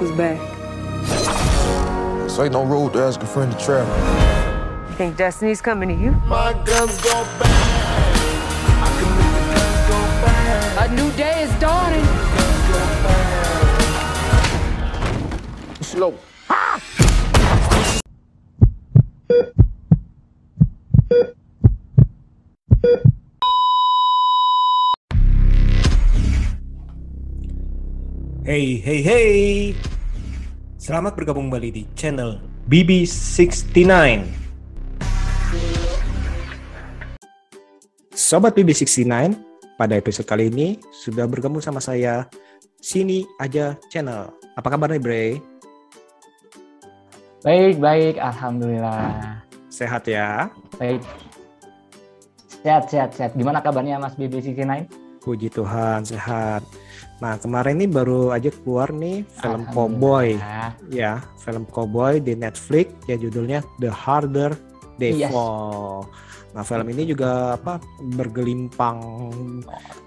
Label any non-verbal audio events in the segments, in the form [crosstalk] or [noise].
was back. This ain't no road to ask a friend to travel. You think Destiny's coming to you? My guns go bang. I can make the guns go bang. A new day is dawning. Hey, hey. Selamat bergabung kembali di channel BB69. Sobat BB69, pada episode kali ini sudah bergabung sama saya Sini Aja Channel. Apa kabar nih, Bre? Baik, baik, alhamdulillah. Sehat ya? Baik. Sehat, sehat, sehat. Gimana kabarnya Mas BB69? Puji Tuhan, sehat. Nah, kemarin ini baru aja keluar nih film Cowboy. Ya, film Cowboy di Netflix ya judulnya The Harder They Yes. Fall. Nah, film ini juga apa bergelimpang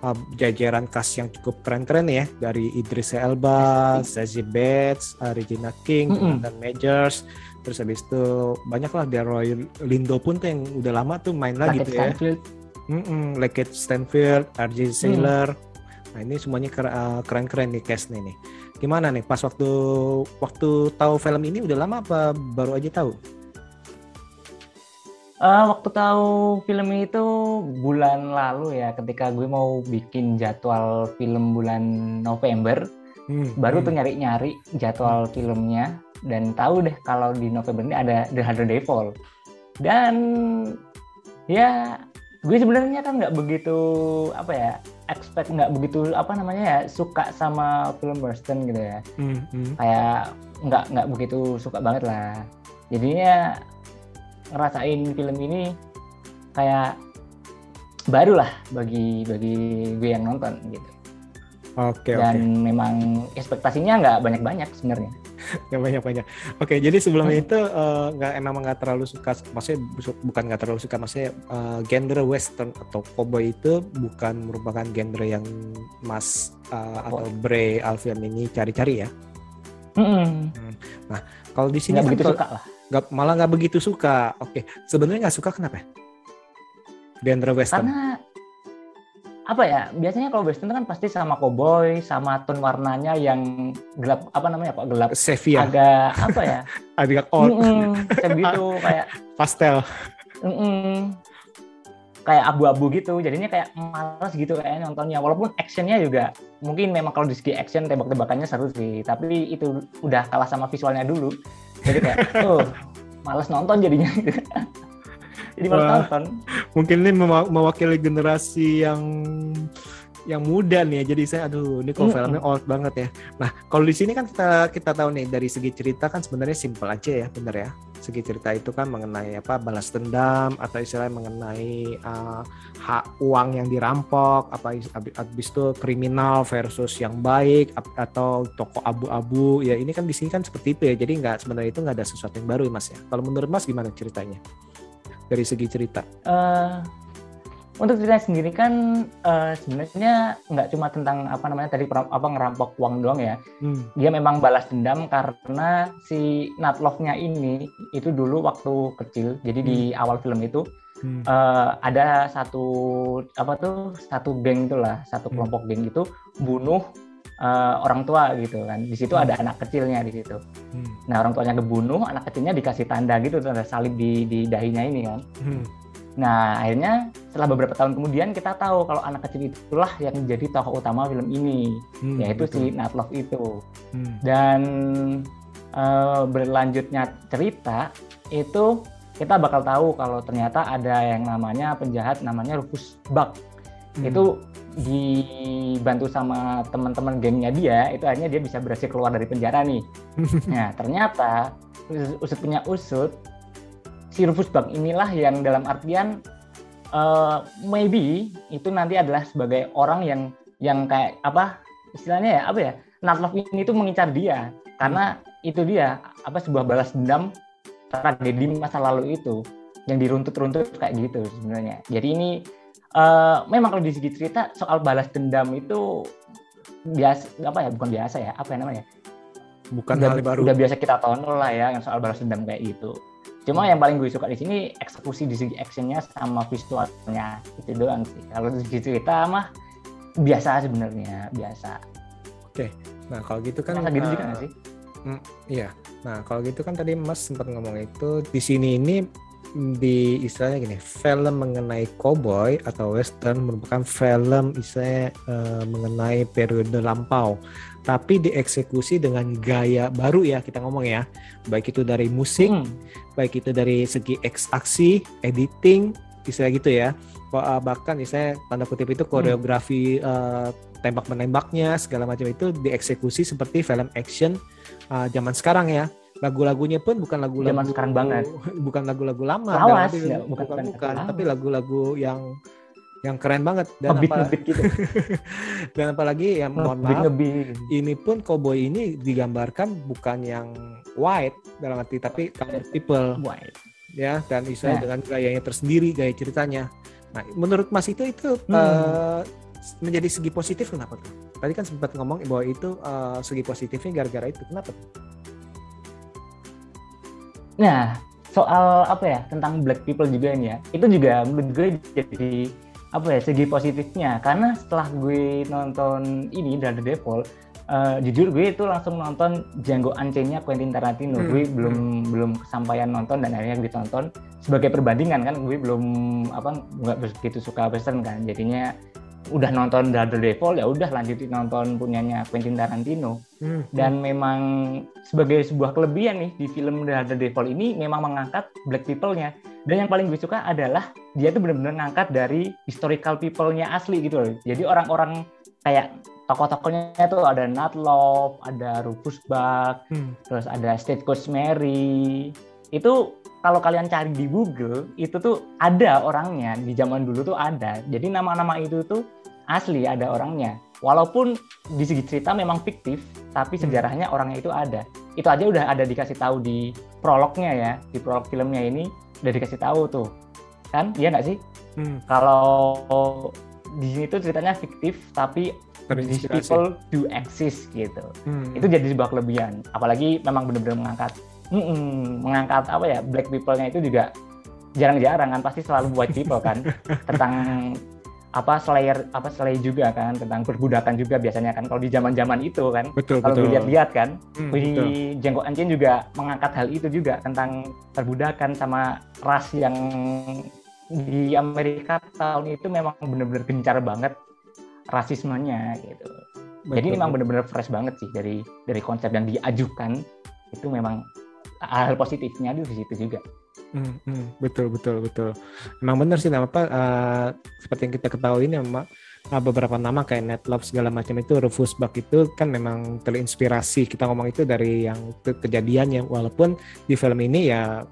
uh, jajaran cast yang cukup keren-keren ya dari Idris Elba, Zazie Beetz, uh, Regina King, Mm-mm. dan Majors. Terus habis itu banyak lah Roy Lindo pun tuh yang udah lama tuh main lagi tuh ya. Stanfield. Mm-mm, Leggett Stanfield, RJ Sailor. Nah ini semuanya uh, keren-keren nih cast nih. Gimana nih pas waktu waktu tahu film ini udah lama apa baru aja tahu? Eh, waktu tahu film itu bulan lalu ya, ketika gue mau bikin jadwal film bulan November, Hmm, baru hmm. tuh nyari-nyari jadwal filmnya dan tahu deh kalau di November ini ada The Harder They Fall. Dan ya gue sebenarnya kan nggak begitu apa ya expect nggak begitu apa namanya ya suka sama film western gitu ya Hmm, hmm. kayak nggak nggak begitu suka banget lah jadinya ngerasain film ini kayak baru lah bagi bagi gue yang nonton gitu Oke dan oke. memang ekspektasinya nggak banyak banyak sebenarnya Nggak banyak-banyak. Oke jadi sebelum itu eh, nggak emang nggak terlalu suka, maksudnya bu- bukan nggak terlalu suka, maksudnya eh, genre western atau cowboy itu bukan merupakan genre yang Mas eh, atau Bre Alfian ini cari-cari ya. Mm-mm. Kalau di sini nggak kan begitu suka lah nggak malah nggak begitu suka. Oke, sebenarnya nggak suka kenapa? Genre western. karena apa ya biasanya kalau western itu kan pasti sama cowboy sama tone warnanya yang gelap apa namanya pak gelap? Sevia, agak apa ya? [laughs] Agak old, Mm-mm, kayak gitu [laughs] kayak pastel. Mm-mm. kayak abu-abu gitu jadinya kayak malas gitu kayak nontonnya. Walaupun actionnya juga mungkin memang kalau di segi action tembak-tembakannya seru sih. Tapi itu udah kalah sama visualnya dulu. Jadi kayak [laughs] oh malas nonton jadinya. Jadi malas nonton Mungkin ini mewa- mewakili generasi yang yang muda nih ya. Jadi saya aduh ini kok filmnya old banget ya. Nah, kalau di sini kan kita kita tahu nih dari segi cerita kan sebenarnya simpel aja ya, bener ya. Segi cerita itu kan mengenai apa balas dendam atau istilahnya mengenai uh, hak uang yang dirampok apa is- abi- habis itu kriminal versus yang baik atau toko abu-abu ya ini kan di sini kan seperti itu ya jadi nggak sebenarnya itu nggak ada sesuatu yang baru ya mas ya kalau menurut mas gimana ceritanya dari segi cerita Eh, untuk cerita sendiri kan eh, sebenarnya nggak cuma tentang apa namanya tadi apa ngerampok uang doang ya Hmm. dia memang balas dendam karena si Natlov-nya ini itu dulu waktu kecil jadi di awal film itu Hmm. eh, ada satu apa tuh satu geng itulah satu Hmm. kelompok geng itu bunuh eh, orang tua gitu kan di situ Hmm. ada anak kecilnya di situ Hmm. nah orang tuanya kebunuh anak kecilnya dikasih tanda gitu tanda salib di di dahinya ini kan Hmm. Nah, akhirnya setelah beberapa tahun kemudian kita tahu kalau anak kecil itulah yang menjadi tokoh utama film ini, Hmm, yaitu betul. si Natlov itu. Hmm. Dan eh, berlanjutnya cerita itu kita bakal tahu kalau ternyata ada yang namanya penjahat namanya Rufus Buck. Hmm. Itu dibantu sama teman-teman gengnya dia, itu akhirnya dia bisa berhasil keluar dari penjara nih. [laughs] Nah, ternyata us- usut punya usut, si Rufus Buck inilah yang dalam artian eh, maybe itu nanti adalah sebagai orang yang yang kayak apa istilahnya ya apa ya Natlov ini tuh mengincar dia karena itu dia apa sebuah balas dendam tragedi masa lalu itu yang diruntut-runtut kayak gitu sebenarnya. Jadi ini eh, memang kalau di segi cerita soal balas dendam itu biasa apa ya bukan biasa ya apa ya namanya? Bukan udah, hal yang baru. udah biasa kita tonton lah ya yang soal balas dendam kayak gitu. Cuma yang paling gue suka di sini eksekusi di segi actionnya sama visualnya. Itu doang sih. Kalau di segi cerita mah biasa sebenarnya biasa. Nah, kalau gitu kan kan gitu juga eh, nggak sih? Iya. Nah, kalau gitu kan tadi Mas sempat ngomong itu di sini ini di istilahnya gini, film mengenai cowboy atau western merupakan film istilahnya eh, mengenai periode lampau, tapi dieksekusi dengan gaya baru ya kita ngomong ya, baik itu dari musik, Hmm, baik itu dari segi X aksi, editing, istilah gitu ya. Wah, Bahkan misalnya tanda kutip itu koreografi eh, tembak menembaknya segala macam itu dieksekusi seperti film action eh, zaman sekarang ya. Lagu-lagunya pun bukan lagu-lagu Zaman sekarang banget. [laughs] bukan lagu-lagu lama, Lawas, arti ya, bukan, bukan- bukan, tapi lagu-lagu yang yang keren banget. Dan ngebit apa ngebit gitu. [laughs] Dan apalagi ya mohon ngebit maaf ngebit. ini pun cowboy ini digambarkan bukan yang white dalam arti tapi colored people. Wah, ya dan Israel Nah. dengan gayanya tersendiri gaya ceritanya. Nah menurut Mas itu itu Hmm. eh, menjadi segi positif kenapa tuh? Tadi kan sempat ngomong bahwa itu eh, segi positifnya gara-gara itu. Kenapa tuh? Nah, soal apa ya tentang black people juga nih ya, itu juga menurut gue jadi apa ya segi positifnya. Karena setelah gue nonton ini The Devil, eh, jujur gue itu langsung nonton Django Unchained-nya Quentin Tarantino. Hmm, Gue belum belum kesampaian nonton dan akhirnya gue tonton. Sebagai perbandingan kan gue belum apa nggak begitu suka western kan, jadinya udah nonton The Devil ya udah lanjutin nonton punyanya Quentin Tarantino. Hmm, dan memang sebagai sebuah kelebihan nih di film The Devil ini memang mengangkat black people-nya. Dan yang paling gue suka adalah dia tuh benar-benar ngangkat dari historical people-nya asli gitu loh. Jadi orang-orang kayak tokoh-tokohnya tuh ada Nat Love, ada Rufus Buck, hmm, terus ada State Coach Mary itu kalau kalian cari di Google itu tuh ada orangnya. Di zaman dulu tuh ada. Jadi nama-nama itu tuh asli ada orangnya. Walaupun di segi cerita memang fiktif tapi Hmm. sejarahnya orangnya itu ada. Itu aja udah ada dikasih tahu di prolognya ya. Di prolog filmnya ini udah dikasih tahu tuh. Kan? Iya nggak sih? Hmm, kalau di sini tuh ceritanya fiktif tapi these people do exist gitu. Hmm, itu jadi sebuah kelebihan. Apalagi memang benar-benar mengangkat Mm-mm, mengangkat apa ya black people-nya itu juga jarang-jarang kan pasti selalu white people kan [laughs] tentang apa slayer apa slay juga kan tentang perbudakan juga biasanya kan kalau di zaman-zaman itu kan betul kalau betul. gue lihat-lihat kan Hmm, di betul. Jengkok Ancin juga mengangkat hal itu juga tentang perbudakan sama ras yang di Amerika tahun itu memang benar-benar gencar banget rasismenya gitu. Jadi Betul. memang benar-benar fresh banget sih dari dari konsep yang diajukan itu memang hal positifnya di situ juga. Hmm, hmm, betul betul betul. Emang benar sih nama apa eh, seperti yang kita ketahui ini memang eh, beberapa nama kayak Netlove segala macam itu Rufus Buck itu kan memang terinspirasi kita ngomong itu dari yang ke- kejadiannya walaupun di film ini ya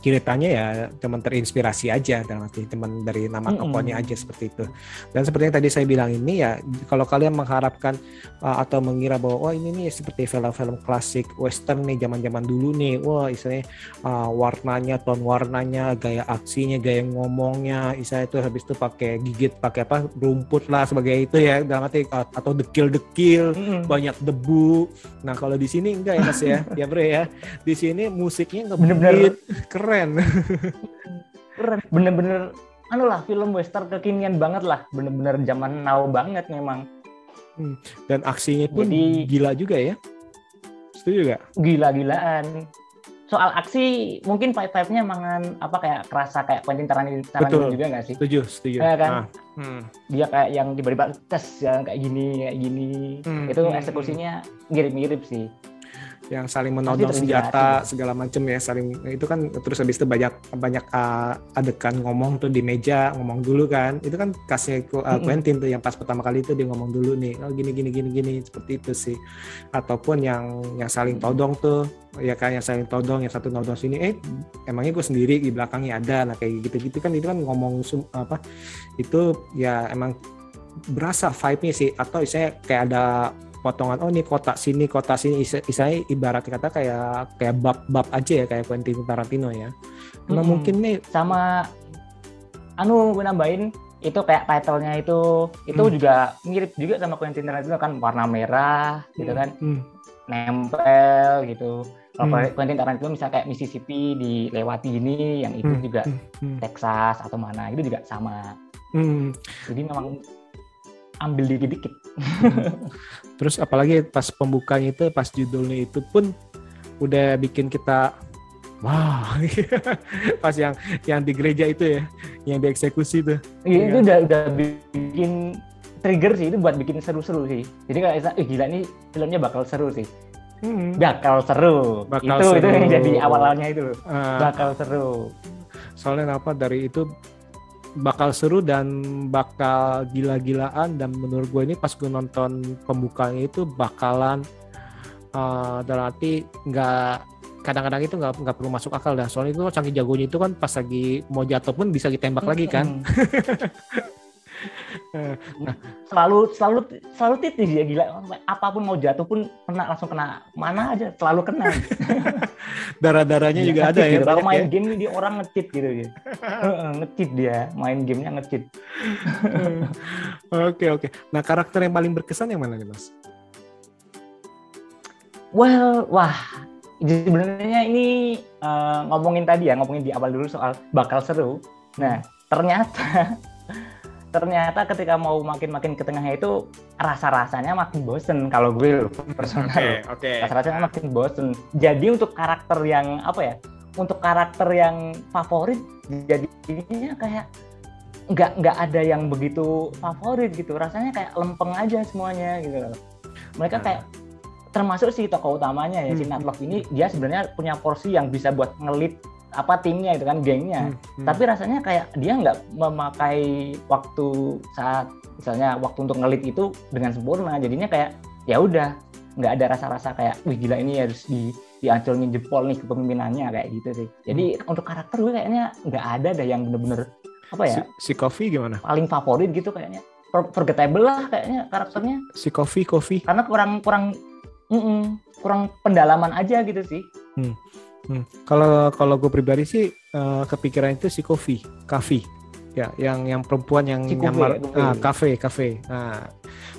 ceritanya ya teman terinspirasi aja dalam arti teman dari nama Mm-mm. tokohnya aja seperti itu. Dan seperti yang tadi saya bilang ini ya kalau kalian mengharapkan uh, atau mengira bahwa oh ini nih seperti film-film klasik western nih zaman-zaman dulu nih. Wah istilahnya uh, warnanya tone warnanya gaya aksinya gaya ngomongnya istilahnya itu habis itu pakai gigit pakai apa rumput lah sebagai itu ya dalam arti uh, atau dekil-dekil banyak debu. Nah kalau di sini enggak ya mas ya. [laughs] Ya bro ya. Di sini musiknya Bener-bener. ngebeat keren [laughs] Keren, bener-bener anu lah film western kekinian banget lah, bener-bener zaman now banget memang. dan aksinya pun Jadi- gila juga ya setuju gak? gila-gilaan. Soal aksi mungkin five five nya mangan apa kayak kerasa kayak Quentin Tarantino, juga nggak sih? setuju setuju Ya kan? Nah, hmm. Dia kayak yang tiba-tiba tes yang kayak gini kayak gini. Hmm, Itu hmm, eksekusinya mirip-mirip sih. Yang saling menodong senjata segala macam ya saling itu kan terus habis itu banyak banyak uh, adegan ngomong tuh di meja ngomong dulu kan. Itu kan kasih uh, Mm-mm. Quentin tuh yang pas pertama kali itu dia ngomong dulu nih oh gini gini gini gini seperti itu sih. Ataupun yang yang saling todong tuh ya kan yang saling todong yang satu nodong sini eh emangnya gue sendiri di belakangnya ada? Nah kayak gitu gitu kan itu kan ngomong sum- apa itu ya emang berasa vibe-nya sih. Atau saya kayak ada potongan oh ini kotak sini kotak sini Isa- istilahnya ibarat kata kayak kayak bab-bab aja ya kayak Quentin Tarantino ya. Mm-mm. mungkin nih Sama anu gue nambahin itu kayak title-nya itu itu Hmm. juga mirip juga sama Quentin Tarantino kan warna merah gitu kan Hmm. nempel gitu. Kalau Hmm. Quentin Tarantino misalnya kayak Mississippi dilewati ini, yang itu Hmm. juga Hmm. Hmm. Texas atau mana itu juga sama. Hmm. Jadi memang ambil dikit-dikit. [laughs] Terus apalagi pas pembukanya itu, pas judulnya itu pun udah bikin kita wah. [laughs] pas yang yang di gereja itu ya, yang dieksekusi tuh. Iya, Iya itu udah udah bikin trigger sih itu buat bikin seru-seru sih. Jadi kayak eh gila nih filmnya bakal seru sih. Hmm. Bakal seru. Bakal itu itu seru. yang jadi awalnya itu. Ah, Bakal seru. soalnya apa dari itu bakal seru dan bakal gila-gilaan. Dan menurut gue ini pas gue nonton pembukanya itu bakalan uh, dalam arti nggak kadang-kadang itu nggak nggak perlu masuk akal dah. Soalnya itu saking jagonya itu kan pas lagi mau jatuh pun bisa ditembak lagi kan Mm. selalu selalu selalu titis ya gila. Apa pun mau jatuh pun kena langsung kena. Mana aja selalu kena. [laughs] Darah-darahnya juga Nge-cheat ada ya gitu. kalau banyak main ya. game ini dia orang ngecheat gitu gitu ngecheat dia main gamenya ngecheat oke oke. Nah karakter yang paling berkesan yang mana nih mas? Well wah jadi sebenarnya ini eh, ngomongin tadi ya ngomongin di awal dulu soal bakal seru. Nah ternyata ternyata ketika mau makin-makin ke tengahnya itu rasa-rasanya makin bosen kalau gue loh, [laughs] personal oke rasa-rasanya makin bosen. Jadi untuk karakter yang apa ya? Untuk karakter yang favorit jadinya kayak nggak nggak ada yang begitu favorit gitu. Rasanya kayak lempeng aja semuanya gitu. Mereka Nah. kayak termasuk si tokoh utamanya ya si Hmm. Natlov ini dia sebenarnya punya porsi yang bisa buat ngelit apa timnya itu kan gengnya. Hmm, Tapi rasanya kayak dia nggak memakai waktu saat misalnya waktu untuk ngelit itu dengan sempurna. Jadinya kayak ya udah nggak ada rasa-rasa kayak wih gila ini harus di dianculin jempol nih kepemimpinannya kayak gitu sih. Jadi untuk karakter gue kayaknya nggak ada dah yang bener-bener apa ya si, si Kofi gimana paling favorit gitu kayaknya. For- Forgettable lah kayaknya karakternya si Kofi Kofi karena kurang kurang mm-mm, kurang pendalaman aja gitu sih. Hmm. Kalau kalau gue pribadi sih eh, kepikiran itu si Kofi, Kafi, ya, yang yang perempuan yang Si nyamar, ya, ah, kafe, kafe. Nah,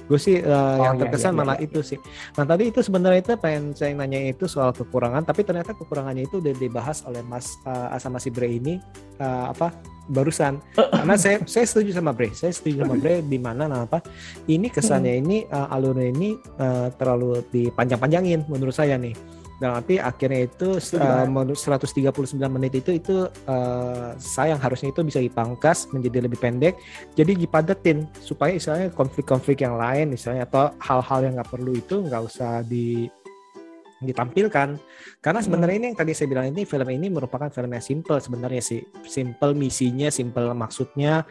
gue sih eh, yang iya, terkesan iya, iya, malah iya. itu sih. Nah tadi itu sebenarnya itu pengen saya nanya itu soal kekurangan, tapi ternyata kekurangannya itu udah dibahas oleh Mas eh, sama si Bre ini eh, apa barusan. Karena saya [laughs] saya setuju sama Bre, saya setuju sama Bre di mana nah apa ini kesannya ini eh, alurnya ini eh, terlalu dipanjang-panjangin menurut saya nih. Nah, nanti akhirnya itu Setuju uh, banget. menurut 139 menit itu itu uh, sayang harusnya itu bisa dipangkas menjadi lebih pendek. Jadi dipadetin supaya misalnya konflik-konflik yang lain misalnya atau hal-hal yang nggak perlu itu nggak usah di ditampilkan karena sebenarnya ini yang tadi saya bilang ini film ini merupakan film yang simple sebenarnya sih simple misinya simple maksudnya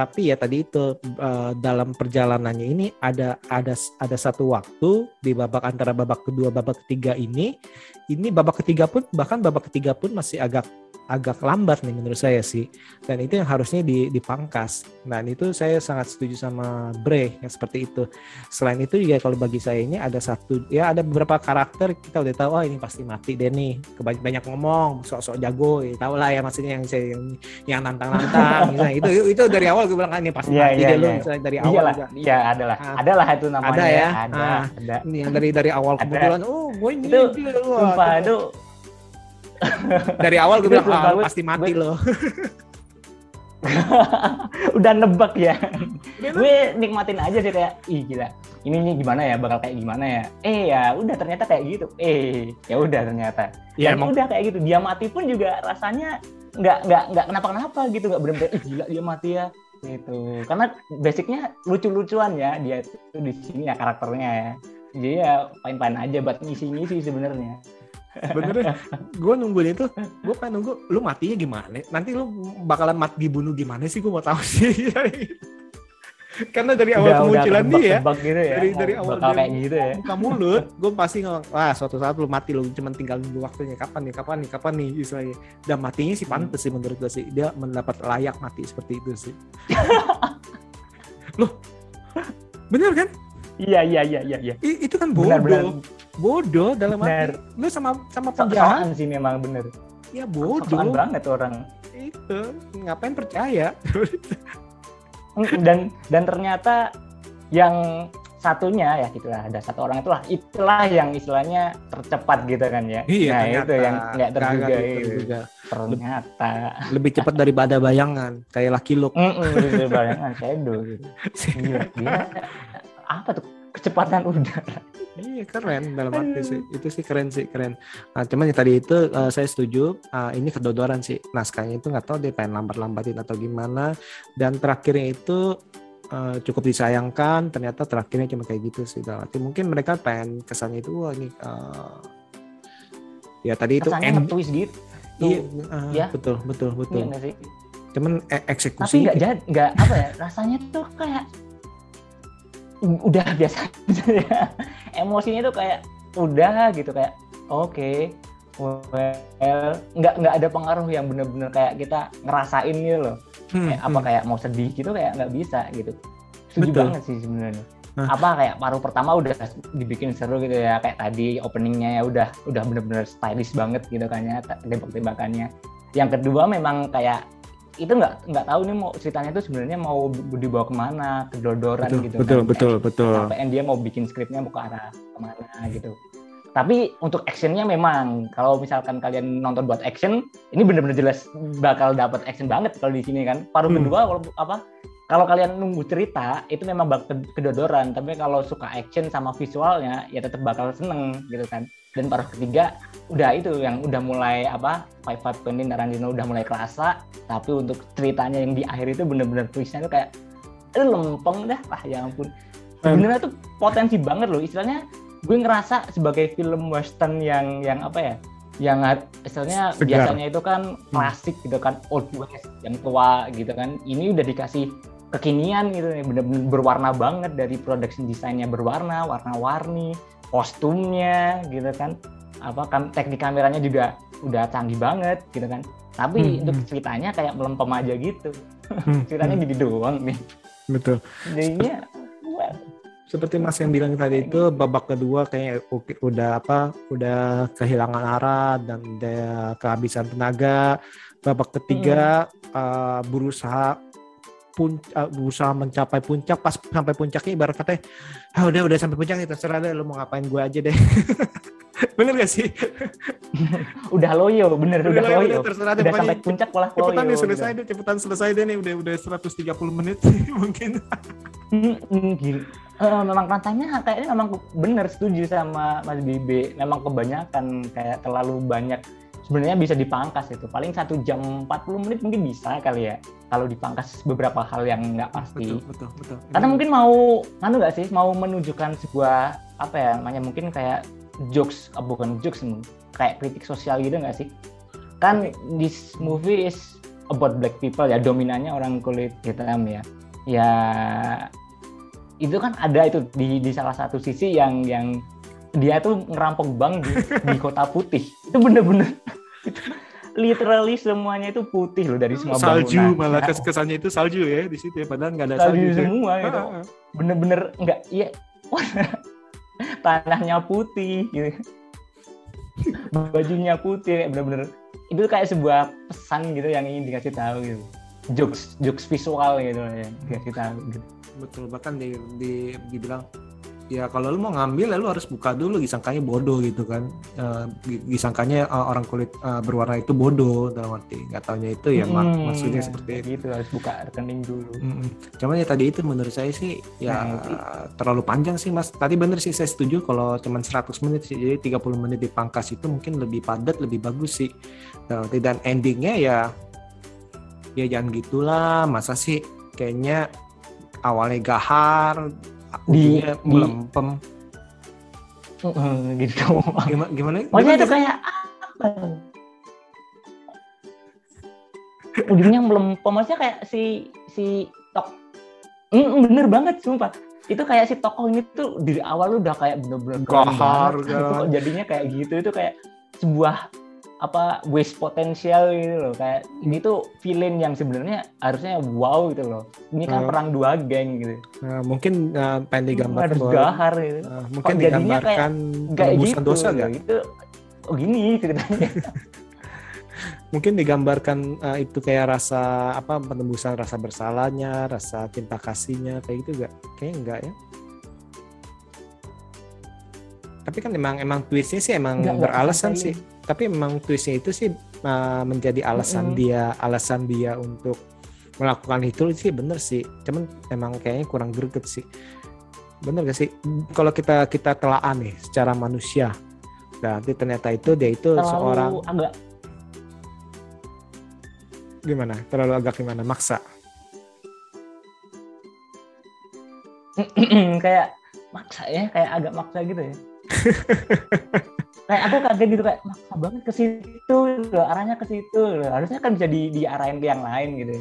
tapi ya tadi itu eh, dalam perjalanannya ini ada ada ada satu waktu di babak antara babak kedua babak ketiga ini ini babak ketiga pun bahkan babak ketiga pun masih agak agak lambat nih menurut saya sih dan itu yang harusnya di- dipangkas dan itu saya sangat setuju sama Bre yang seperti itu selain itu juga kalau bagi saya ini ada satu ya ada beberapa karakter kita udah tahu oh ini pasti mati deh nih kebanyak banyak ngomong sok-sok jago ya tahu lah ya maksudnya yang saya yang, yang nantang-nantang [laughs] misalnya itu itu dari awal gue bilang ah, ini pasti Iya, mati iya, deh lu iya. misalnya dari awal Iyalah, juga. iya adalah, Ah. adalah itu namanya. Ada ya? Ada, Ah. ada. Yang dari dari awal Ada. kebetulan oh gue ini Itu, dia, Sumpah itu dari awal gue bilang ah, pasti mati gue- loh [laughs] udah nebak ya. gue nikmatin aja sih kayak ih gila. Ini nih gimana ya bakal kayak gimana ya? Eh ya udah ternyata kayak gitu. Eh ya udah ternyata. ya emang udah kayak gitu. Dia mati pun juga rasanya nggak nggak nggak kenapa-kenapa gitu nggak bener-bener ih gila dia mati ya gitu karena basicnya lucu-lucuan ya dia itu di sini ya karakternya ya jadi ya fine-fine aja buat ngisi-ngisi sebenarnya bener gue nungguin itu gue pengen nunggu lu matinya gimana? Nanti lu bakalan mati dibunuh gimana sih? Gue mau tahu [laughs] sih karena dari awal kemunculan dia ya ketebak gitu ya. Dari- dari awal dia- kayak gitu ya. buka mulut gue pasti ngomong wah suatu saat lu mati lu cuma tinggal nunggu waktunya. Kapan nih kapan nih kapan nih? Istilahnya. Dan matinya sih pantes sih menurut gue sih. Dia mendapat layak mati seperti itu sih. [laughs] Loh bener kan? Iya iya iya iya iya. Itu kan bodoh benar. benar bodoh dalam Benar. arti lu sama sama penjahat. sosokan sih memang bener. Ya sosokan bodoh. banget orang. Itu ngapain percaya? Dan dan ternyata yang satunya ya gitulah ada satu orang itulah itulah yang istilahnya tercepat gitu kan ya. Iya nah ternyata. itu yang nggak terduga Kagak itu. terduga. ternyata. Lebih cepat daripada bayangan kayak laki lu Mm-mm, gitu, bayangan shadow gitu [laughs] Gila, dia apa tuh kecepatan udara. Iya keren. Dalam arti sih itu sih keren sih keren. Nah, cuman yang tadi itu eh, saya setuju eh, ini kedodoran sih. Naskahnya itu nggak tahu dia pengen lambat-lambatin atau gimana. Dan terakhirnya itu eh, cukup disayangkan ternyata terakhirnya cuma kayak gitu sih. Dalam arti mungkin mereka pengen kesannya itu wah ini eh, ya tadi itu kesannya end nge-twist gitu iya eh, ya. betul betul betul. Iya cuman e- tapi eksekusi nggak jadi nggak apa ya rasanya tuh kayak udah biasa ya emosinya tuh kayak udah gitu kayak oke well nggak nggak ada pengaruh yang bener-bener kayak kita ngerasain gitu loh Hmm, kayak apa hmm. kayak mau sedih gitu kayak nggak bisa gitu setuju Betul. banget sih sebenarnya Nah. apa kayak paruh pertama udah dibikin seru gitu ya kayak tadi openingnya ya udah udah bener-bener stylish banget gitu kan ya te- tembak-tembakannya yang kedua memang kayak itu nggak nggak tahu nih mau ceritanya tuh sebenarnya mau dibawa ke mana kedodoran betul gitu betul kan. betul betul. sampai dia mau bikin skripnya mau ke arah ke mana gitu. Tapi untuk actionnya memang kalau misalkan kalian nonton buat action ini bener-bener jelas bakal dapat action banget kalau di sini kan. Paruh Hmm. kedua kalau apa kalau kalian nunggu cerita itu memang bak kedodoran tapi kalau suka action sama visualnya ya tetap bakal seneng gitu kan dan paruh ketiga udah itu yang udah mulai apa five five Quentin Tarantino udah mulai kerasa. Tapi untuk ceritanya yang di akhir itu bener-bener twistnya tuh kayak aduh lempeng dah. Ah ya ampun. Sebenarnya tuh potensi banget loh. Istilahnya gue ngerasa sebagai film western yang yang apa ya yang istilahnya Segar. biasanya itu kan klasik gitu kan old west yang tua gitu kan. Ini udah dikasih kekinian gitu nih bener-bener berwarna banget dari production desainnya berwarna warna-warni kostumnya gitu kan. Apa kam teknik kameranya juga udah canggih banget gitu kan. Tapi Hmm, untuk hmm. ceritanya kayak melempem aja gitu. Hmm, [laughs] ceritanya hmm, gini doang nih. Betul. Jadinya seperti Mas yang bilang tadi itu babak kedua kayak udah apa udah kehilangan arah dan dia kehabisan tenaga. Babak ketiga uh, berusaha pun uh, berusaha mencapai puncak pas sampai puncaknya ibarat katanya ah udah udah sampai puncak nih terserah deh lu mau ngapain gue aja deh [laughs] bener gak sih [laughs] udah loyo bener udah, lah, loyo terserah deh udah sampai puncak malah loyo cepetan nih gitu. selesai deh cepetan selesai deh nih udah udah 130 menit [laughs] mungkin gini. Eh, memang rantainya kayaknya memang bener setuju sama Mas Bibi memang kebanyakan kayak terlalu banyak sebenarnya bisa dipangkas itu. Paling satu jam 40 menit mungkin bisa kali ya kalau dipangkas beberapa hal yang nggak pasti. Betul betul betul. Karena mungkin mau anu nggak sih mau menunjukkan sebuah apa ya namanya mungkin kayak jokes eh, bukan jokes hmm, kayak kritik sosial gitu nggak sih? Kan this movie is about black people ya dominannya orang kulit hitam ya. Ya itu kan ada itu di di salah satu sisi yang yang dia tuh ngerampok bank di, di kota putih. Itu bener-bener literally semuanya itu putih loh dari semua salju bangunan. malah Nah, kes [laughs] kesannya itu salju ya di situ ya padahal nggak ada salju salju, semua gitu Ah, ah. bener-bener enggak iya [laughs] tanahnya putih gitu bajunya putih bener-bener itu kayak sebuah pesan gitu yang ingin dikasih tahu gitu jokes jokes visual gitu ya dikasih tahu gitu. betul bahkan di, di dibilang ya kalau lu mau ngambil ya lu harus buka dulu disangkanya bodoh gitu kan di- disangkanya eh, orang kulit eh, berwarna itu bodoh dalam arti nggak taunya itu ya mak- Hmm, maksudnya ya, seperti itu gitu harus buka rekening dulu Mm-mm. Cuman ya tadi itu menurut saya sih ya Nah, terlalu panjang sih mas. Tadi bener sih saya setuju kalau cuman 100 menit sih. Jadi 30 menit dipangkas itu mungkin lebih padat, lebih bagus sih. Nah, Dan endingnya ya ya jangan gitulah. Masa sih kayaknya awalnya gahar, Di- di- melempem. Gitu Gimana gimana? Maksudnya itu kayak apa? Ujungnya melempem, maksudnya kayak si si tok, Mm, bener banget sumpah. Itu kayak si tokoh ini tuh dari awal udah kayak bener-bener Gahar, jadinya kayak gitu itu kayak sebuah apa waste potensial gitu loh kayak ini tuh villain yang sebenarnya harusnya wow gitu loh ini kan Hmm. perang dua geng gitu Nah, mungkin eh, pengen digambarkan harus bahwa gahar gitu eh, mungkin kayak digambarkan kayak penebusan gitu dosa gak? itu oh gini ceritanya [laughs] mungkin digambarkan eh, itu kayak rasa apa penembusan rasa bersalahnya, rasa cinta kasihnya kayak gitu gak? Kayaknya enggak ya. Tapi kan emang emang twistnya sih emang Enggak, enggak beralasan sampai- sih. Tapi memang twistnya itu sih uh, menjadi alasan Mm-mm. dia alasan dia untuk melakukan itu sih bener sih. Cuman emang kayaknya kurang greget sih. Bener gak sih? Kalau kita kita telaah nih secara manusia, berarti ternyata itu dia itu terlalu seorang agak gimana? Terlalu agak gimana? Maksa. [clears throat] kayak maksa ya kayak agak maksa gitu ya [laughs] kayak aku kaget gitu kayak maksa banget ke situ loh, arahnya ke situ loh. harusnya kan bisa di diarahin ke yang lain gitu.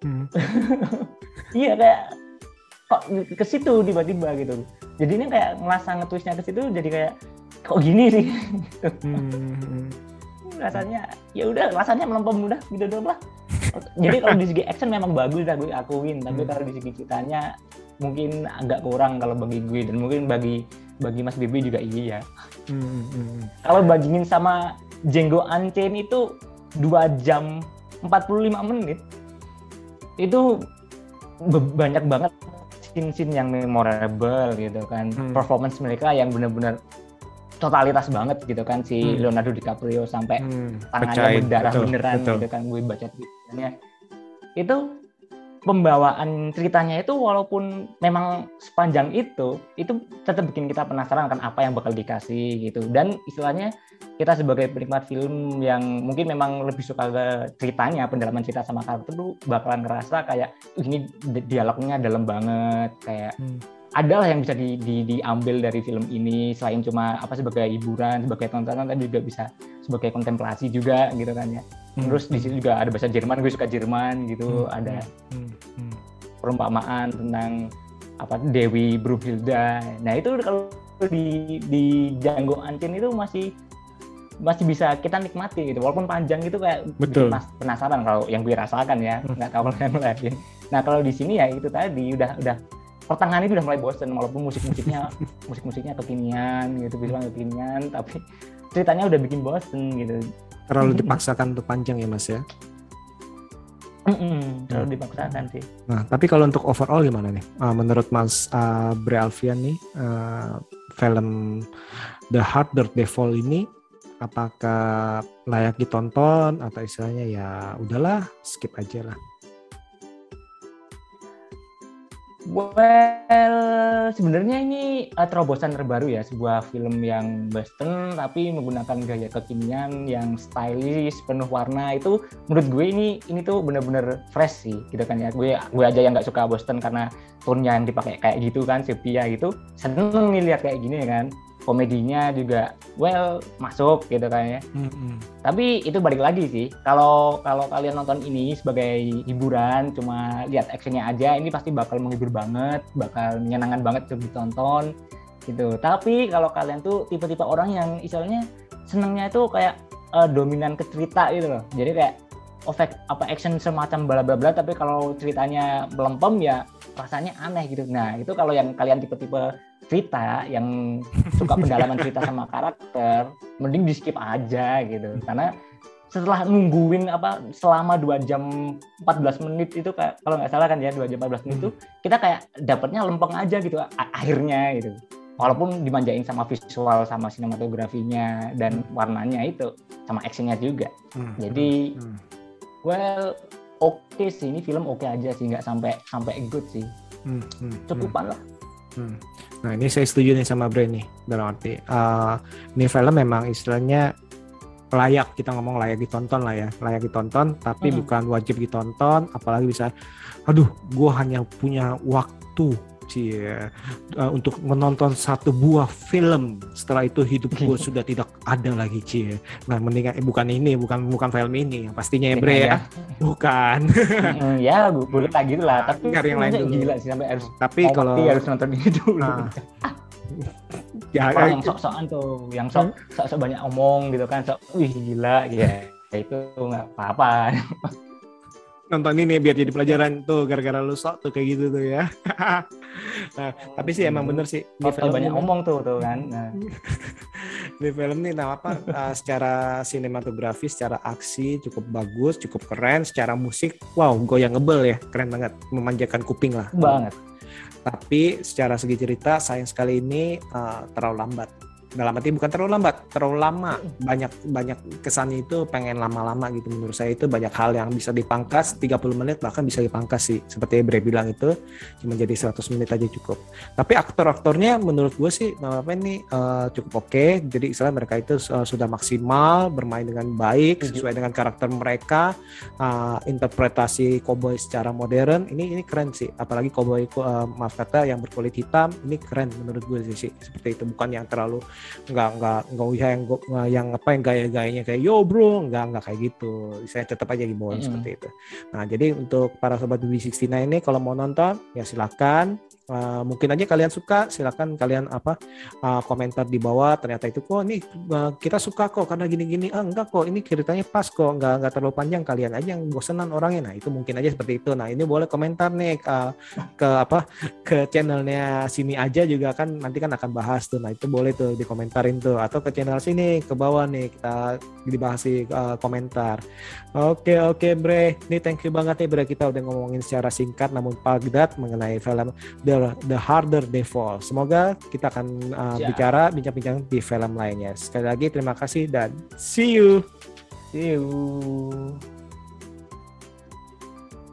Hmm. [laughs] iya kayak kok ke situ tiba-tiba gitu jadi ini kayak ngerasa ngetwistnya ke situ jadi kayak kok gini sih Hmm. [laughs] rasanya ya udah rasanya melempem udah gitu doang lah jadi kalau di segi action memang bagus lah gue akuin tapi Hmm. kalau di segi ceritanya mungkin agak kurang kalau bagi gue dan mungkin bagi bagi Mas Bibi juga iya Hmm, hmm, kalau bandingin sama Django Unchained itu 2 jam 45 menit itu banyak banget scene-scene yang memorable gitu kan Hmm. performance mereka yang benar-benar totalitas banget gitu kan si Hmm. Leonardo DiCaprio sampai hmm. tangannya berdarah Betul, beneran betul. gitu kan gue baca tweetnya itu pembawaan ceritanya itu walaupun memang sepanjang itu itu tetap bikin kita penasaran kan apa yang bakal dikasih gitu. Dan istilahnya kita sebagai penikmat film yang mungkin memang lebih suka ke ceritanya pendalaman cerita sama karakter tuh bakalan ngerasa kayak "Uh, ini di- dialognya dalam banget. Kayak Hmm. adalah yang bisa di, di- diambil dari film ini selain cuma apa sebagai hiburan sebagai tontonan tapi juga bisa sebagai kontemplasi juga gitu kan ya Hmm. terus di situ juga ada bahasa Jerman gue suka Jerman gitu Hmm, ada Hmm, hmm. perumpamaan tentang apa Dewi Brunhilda nah itu kalau di di Django Unchained itu masih masih bisa kita nikmati gitu walaupun panjang itu kayak Betul. penasaran kalau yang gue rasakan ya Hmm. nggak tahu kalau yang lain nah kalau di sini ya itu tadi udah udah pertengahan itu udah mulai bosen walaupun musik-musiknya [laughs] musik-musiknya kekinian gitu visual kekinian tapi ceritanya udah bikin bosen gitu Terlalu dipaksakan untuk panjang ya mas ya. Mm-mm, terlalu dipaksakan sih Nah, tapi kalau untuk overall gimana nih? Ah, menurut Mas ah, Bre Alfian nih, ah, film The Hard Dirt Devil ini apakah layak ditonton atau istilahnya ya udahlah skip aja lah. Well, sebenarnya ini uh, terobosan terbaru ya, sebuah film yang western tapi menggunakan gaya kekinian yang stylish, penuh warna itu menurut gue ini ini tuh bener-bener fresh sih, gitu kan ya. Gue gue aja yang nggak suka western karena tone-nya yang dipakai kayak gitu kan, sepia gitu. Seneng nih lihat kayak gini ya kan. Komedinya juga well masuk gitu kan ya. Tapi itu balik lagi sih kalau kalau kalian nonton ini sebagai hiburan cuma lihat actionnya aja ini pasti bakal menghibur banget bakal menyenangkan banget untuk ditonton gitu. Tapi kalau kalian tuh tipe-tipe orang yang istilahnya senengnya itu kayak eh, dominan ke cerita gitu loh. Jadi kayak efek apa action semacam bla bla bla tapi kalau ceritanya melempem ya rasanya aneh gitu. Nah itu kalau yang kalian tipe-tipe cerita yang suka [laughs] pendalaman cerita sama karakter mending di skip aja gitu. Karena setelah nungguin apa selama 2 jam 14 menit itu kayak kalau nggak salah kan ya 2 jam 14 menit itu kita kayak dapatnya lempeng aja gitu akhirnya gitu. Walaupun dimanjain sama visual sama sinematografinya dan warnanya itu sama actionnya juga. Hmm, Jadi- hmm, hmm. Well oke sih ini film oke aja sih nggak sampai sampai good sih Hmm, hmm, hmm. cukupan lah Hmm. Nah ini saya setuju nih sama Bre nih dalam arti uh, ini film memang istilahnya layak kita ngomong layak ditonton lah ya layak ditonton tapi Mm. bukan wajib ditonton apalagi bisa aduh gue hanya punya waktu cie uh, untuk menonton satu buah film setelah itu hidup gue [laughs] sudah tidak ada lagi cie nah mendingan eh, bukan ini bukan bukan film ini. Yang pastinya ya Bre ya. bukan. [laughs] Mm, ya boleh lah. Gitu lah tapi Cari yang lain dulu. gila sih sampai harus tapi kalau harus nonton ini dulu. Nah. [laughs] Ya orang eh, yang sok-sokan tuh yang sok sok banyak omong gitu kan sok wih gila. Ya itu nggak apa-apa nonton ini biar jadi pelajaran tuh gara-gara lu sok tuh kayak gitu tuh ya. [laughs] nah, tapi sih emang bener sih Sok film banyak ini- omong tuh tuh kan. Nah, [laughs] di film ini nah apa uh, [laughs] secara sinematografi secara aksi cukup bagus cukup keren secara musik wow goyang ngebel ya keren banget memanjakan kuping lah. Banget. Tapi secara segi cerita sayang sekali ini uh, terlalu lambat dalam arti bukan terlalu lambat, terlalu lama. Banyak banyak kesannya itu pengen lama-lama gitu menurut saya itu banyak hal yang bisa dipangkas 30 menit bahkan bisa dipangkas sih. Seperti Bre bilang itu cuma jadi 100 menit aja cukup. Tapi aktor-aktornya menurut gue sih apa ini uh, cukup oke. Okay. Jadi istilah mereka itu uh, sudah maksimal bermain dengan baik sesuai dengan karakter mereka. Uh, interpretasi cowboy secara modern ini ini keren sih. Apalagi cowboy uh, maaf kata yang berkulit hitam ini keren menurut gue sih seperti itu bukan yang terlalu nggak nggak nggak usah yang yang apa yang gaya-gayanya kayak yo bro. Nggak nggak kayak gitu. Saya tetap aja himbauan mm -hmm. seperti itu. Nah jadi untuk para sobat BB69 ini kalau mau nonton ya silakan Uh, mungkin aja kalian suka, silakan kalian apa uh, komentar di bawah. Ternyata itu kok nih uh, kita suka kok karena gini-gini. Ah enggak kok, ini ceritanya pas kok, enggak enggak terlalu panjang. Kalian aja yang bosenan orangnya. Nah itu mungkin aja seperti itu. Nah ini boleh komentar nih uh, ke apa ke channelnya sini aja juga kan nanti kan akan bahas tuh. Nah itu boleh tuh dikomentarin tuh atau ke channel sini ke bawah nih kita dibahas di uh, komentar. Oke oke Bre, ini thank you banget nih Bre kita udah ngomongin secara singkat namun padat mengenai film The The Harder They Fall. Semoga kita akan uh, bicara bincang-bincang di film lainnya. Sekali lagi terima kasih dan see you. See you.